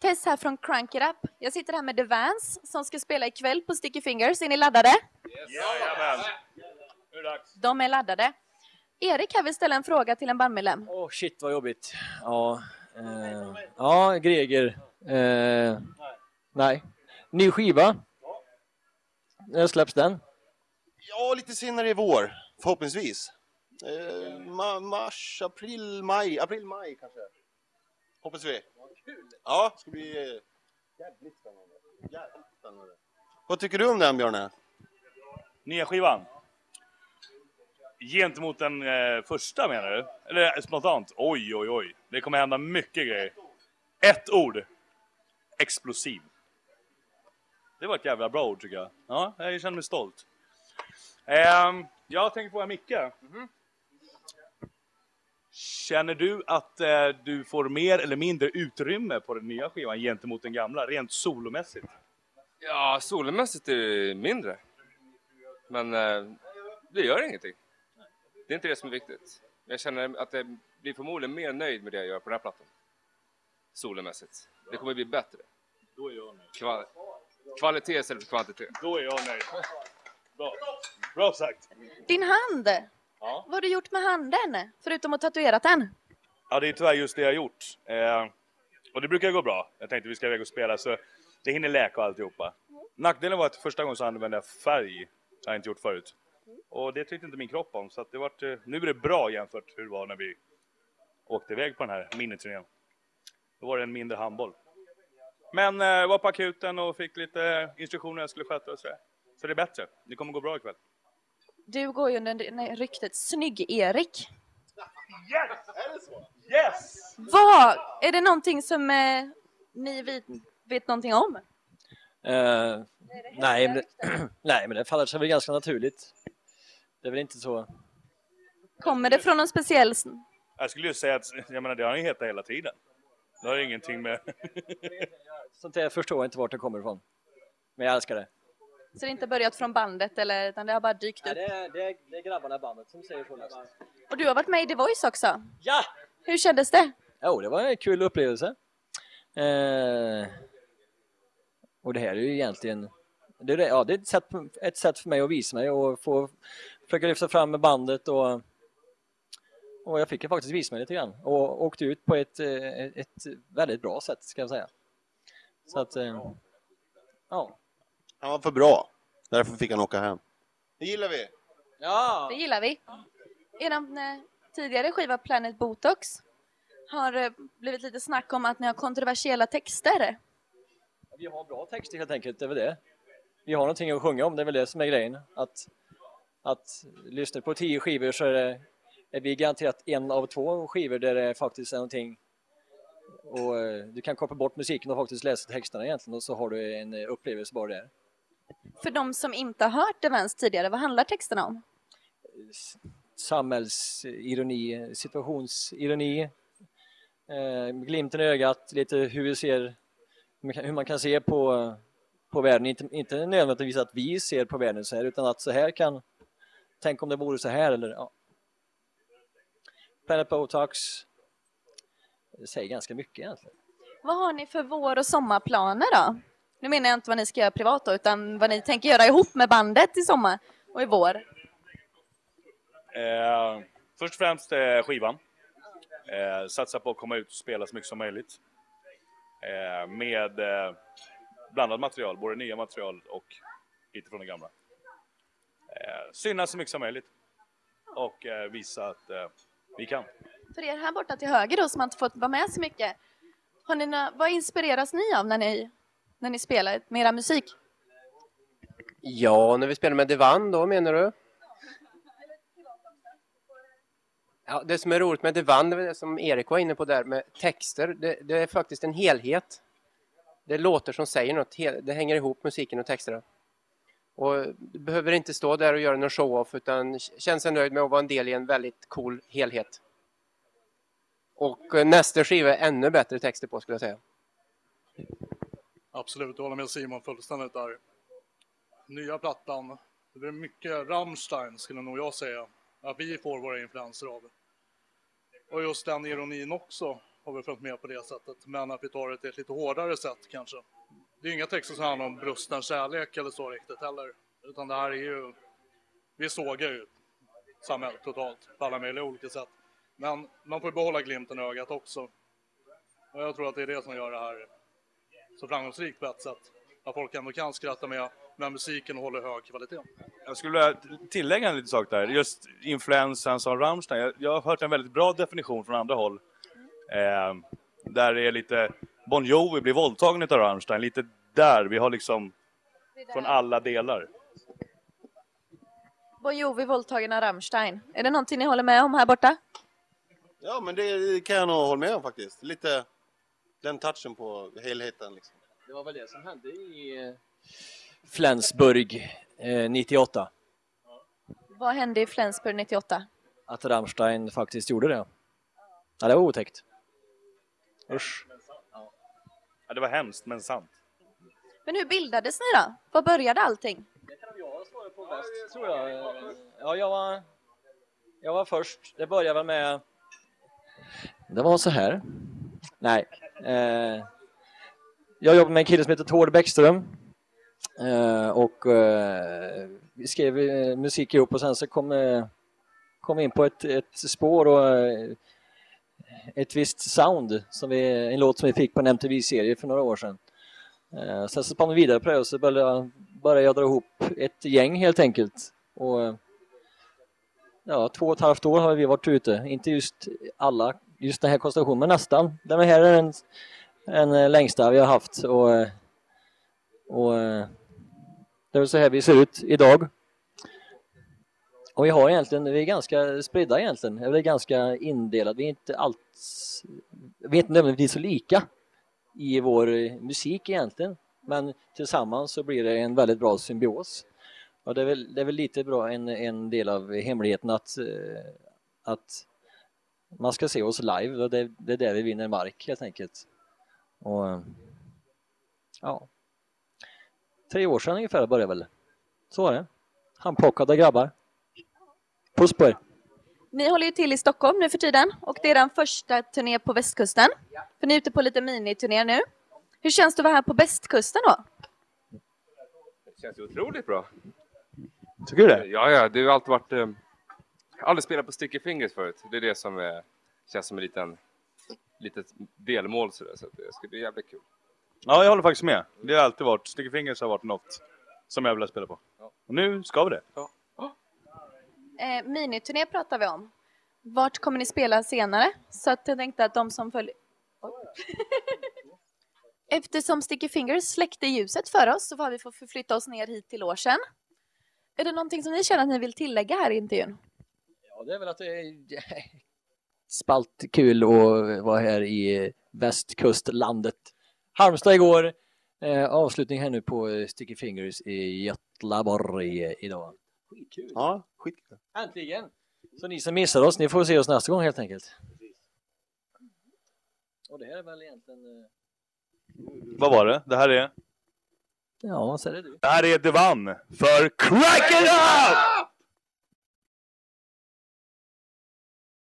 Tess här från Crank It Up. Jag sitter här med The Vans som ska spela ikväll på Sticky Fingers. Är ni laddade? Jajamän! Det dags. De är laddade. Erik här vill ställa en fråga till en bandmedlem. Åh shit vad jobbigt. Ja, eh, ja Greger. Eh, nej. Ny skiva. När släpps den? Ja, lite senare i vår, förhoppningsvis. Eh, ma mars, april, maj. April, maj kanske. Hoppas vi. Ja, det ska bli eh, jävligt spännande. Jävligt spännande. Vad tycker du om den, Björne? Nya skivan. Gentemot den eh, första menar du? Eller eh, spontant? Oj, oj, oj. Det kommer hända mycket grejer. Ett ord. Explosiv. Det var ett jävla bra ord tycker jag. Ja, jag känner mig stolt. Ehm, jag tänker fråga Micke. Känner du att eh, du får mer eller mindre utrymme på den nya skivan gentemot den gamla, rent solomässigt? Ja, solomässigt är det mindre. Men eh, det gör ingenting. Det är inte det som är viktigt. Jag känner att jag blir förmodligen mer nöjd med det jag gör på den här plattan. Solomässigt. Det kommer bli bättre. Då är jag nöjd. Kval kvalitet istället för kvantitet. Då är jag nöjd. Bra, Bra sagt. Din hand! Ja. Vad har du gjort med handen? Förutom att tatuerat den? Ja, det är tyvärr just det jag har gjort. Eh, och det brukar gå bra. Jag tänkte vi ska iväg och spela så det hinner läka och alltihopa. Nackdelen var att första gången så använde jag färg. Det har jag inte gjort förut. Och det tyckte inte min kropp om. Så att det vart, eh, nu är det bra jämfört hur det var när vi åkte iväg på den här miniturnén. Då var det en mindre handboll. Men eh, var på akuten och fick lite instruktioner hur jag skulle sköta och sådär. Så det är bättre. Det kommer gå bra ikväll. Du går ju under det- ryktet Snygg-Erik. Yes! Vad? Är det någonting som eh, ni vet, vet någonting om? Eh, nej, men det, nej, men det faller sig väl ganska naturligt. Det är väl inte så... Kommer det från någon speciell... Jag skulle ju säga att jag menar, det har ju hetat hela tiden. Det har ingenting med... Sånt där förstår jag inte vart det kommer ifrån. Men jag älskar det. Så det är inte börjat från bandet eller utan det har bara dykt upp? det, är, det, är, det är grabbarna i bandet som säger så mest. Och du har varit med i The Voice också? Ja! Hur kändes det? Jo, det var en kul upplevelse. Eh, och det här är ju egentligen det är, ja, det är ett, sätt, ett sätt för mig att visa mig och få försöka lyfta fram med bandet och, och jag fick faktiskt visa mig lite grann och åkte ut på ett, eh, ett väldigt bra sätt ska jag säga. Så att, eh, ja. Han var för bra. Därför fick han åka hem. Det gillar vi. Ja! Det gillar vi. Er eh, tidigare skiva Planet Botox har eh, blivit lite snack om att ni har kontroversiella texter. Vi har bra texter helt enkelt, det är väl det. Vi har någonting att sjunga om, det är väl det som är grejen. Att, att lyssna på tio skivor så är, det, är vi garanterat en av två skivor där det faktiskt är någonting och eh, du kan koppla bort musiken och faktiskt läsa texterna egentligen och så har du en eh, upplevelse bara där. För de som inte har hört Events tidigare, vad handlar texterna om? Samhällsironi, situationsironi, eh, glimten i ögat, lite hur vi ser, hur man kan- se på, på världen. Inte, inte nödvändigtvis att vi ser på världen så här utan att så här kan, tänk om det vore så här eller ja. Planet Botox det säger ganska mycket egentligen. Vad har ni för vår och sommarplaner då? Nu menar jag inte vad ni ska göra privat då, utan vad ni tänker göra ihop med bandet i sommar och i vår. Eh, först och främst eh, skivan. Eh, satsa på att komma ut och spela så mycket som möjligt. Eh, med eh, blandat material, både nya material och lite från det gamla. Eh, synas så mycket som möjligt. Och eh, visa att vi kan. För er här borta till höger då som inte fått vara med så mycket. Har ni vad inspireras ni av när ni, när ni spelar med era musik? Ja, när vi spelar med Divan då menar du? Ja, det som är roligt med Divan, det är det som Erik var inne på där med texter, det, det är faktiskt en helhet. Det är låtar som säger något, det hänger ihop musiken och texterna. Och du behöver inte stå där och göra någon show-off utan känn sig nöjd med att vara en del i en väldigt cool helhet. Och eh, nästa skiva är ännu bättre texter på skulle jag säga. Absolut, jag håller med Simon fullständigt där. Nya plattan, det blir mycket Rammstein skulle nog jag säga. Att vi får våra influenser av. Och just den ironin också. har vi följt med på det sättet. Men att vi tar det till ett lite hårdare sätt kanske. Det är inga texter som handlar om brusten kärlek eller så riktigt heller. Utan det här är ju, vi sågar ju samhället totalt på alla möjliga olika sätt. Men man får behålla glimten i ögat också. Och jag tror att det är det som gör det här så framgångsrikt på ett sätt. Att folk ändå kan skratta med, men musiken håller hög kvalitet. Jag skulle vilja tillägga en liten sak där. Just influensen som Rammstein. Jag, jag har hört en väldigt bra definition från andra håll. Eh, där det är lite Bon Jovi blir våldtagen av Rammstein. Lite där. Vi har liksom från alla delar. Bon Jovi våldtagen av Rammstein. Är det någonting ni håller med om här borta? Ja, men det kan jag nog hålla med om faktiskt. Lite den touchen på helheten liksom. Det var väl det som hände i eh, Flensburg eh, 98. Vad hände i Flensburg 98? Att Rammstein faktiskt gjorde det. Ja, det var otäckt. Usch. Ja, det var hemskt men sant. Men hur bildades ni då? Var började allting? tror jag. Ja, jag var, jag var först. Det började väl med... Det var så här. Nej. Eh, jag jobbade med en kille som heter Tord Bäckström. Eh, och eh, vi skrev eh, musik ihop och sen så kom, eh, kom vi in på ett, ett spår och eh, ett visst sound, som vi, en låt som vi fick på en MTV-serie för några år sedan. Eh, sen så spann vi vidare på det och så började jag, började jag dra ihop ett gäng helt enkelt. Och, ja, två och ett halvt år har vi varit ute, inte just alla, just den här konstellationen, men nästan. Den här är den, den eh, längsta vi har haft och, eh, och eh, det är väl så här vi ser ut idag. Och vi har egentligen, vi är ganska spridda egentligen, eller ganska indelade, vi är inte alls, vi är inte nödvändigtvis så lika i vår musik egentligen. Men tillsammans så blir det en väldigt bra symbios. Och det är väl, det är väl lite bra en, en del av hemligheten att, att man ska se oss live och det, det är där vi vinner mark helt enkelt. Och ja, tre år sedan ungefär började väl. Så var det. Handplockade grabbar. Puss på er! Ni håller ju till i Stockholm nu för tiden och det är den första turné på västkusten. För ni är ute på lite miniturné nu. Hur känns det att vara här på västkusten då? Det känns otroligt bra. Tycker du det? Ja, ja, det har alltid varit... Eh, aldrig spelat på Sticky Fingers förut. Det är det som eh, känns som en liten litet delmål sådär, så det ska bli jävligt kul. Ja, jag håller faktiskt med. Det har alltid varit, Sticky Fingers har varit något som jag vill spela på. Och nu ska vi det. Eh, miniturné pratar vi om. Vart kommer ni spela senare? Så att jag tänkte att de som följer... Eftersom Sticky Fingers släckte ljuset för oss så har vi fått förflytta oss ner hit till logen. Är det någonting som ni känner att ni vill tillägga här i intervjun? Ja, det är väl att det är spalt kul att vara här i västkustlandet. Halmstad igår, eh, avslutning här nu på eh, Sticky Fingers i Götlaborg idag. Skitkul! Ja, skitkul. Äntligen! Så ni som missar oss, ni får se oss nästa gång helt enkelt. Och det här är väl egentligen... eh, Vad var det? Det här är? Ja, vad säger du? Det här är Devan för Crack It Up!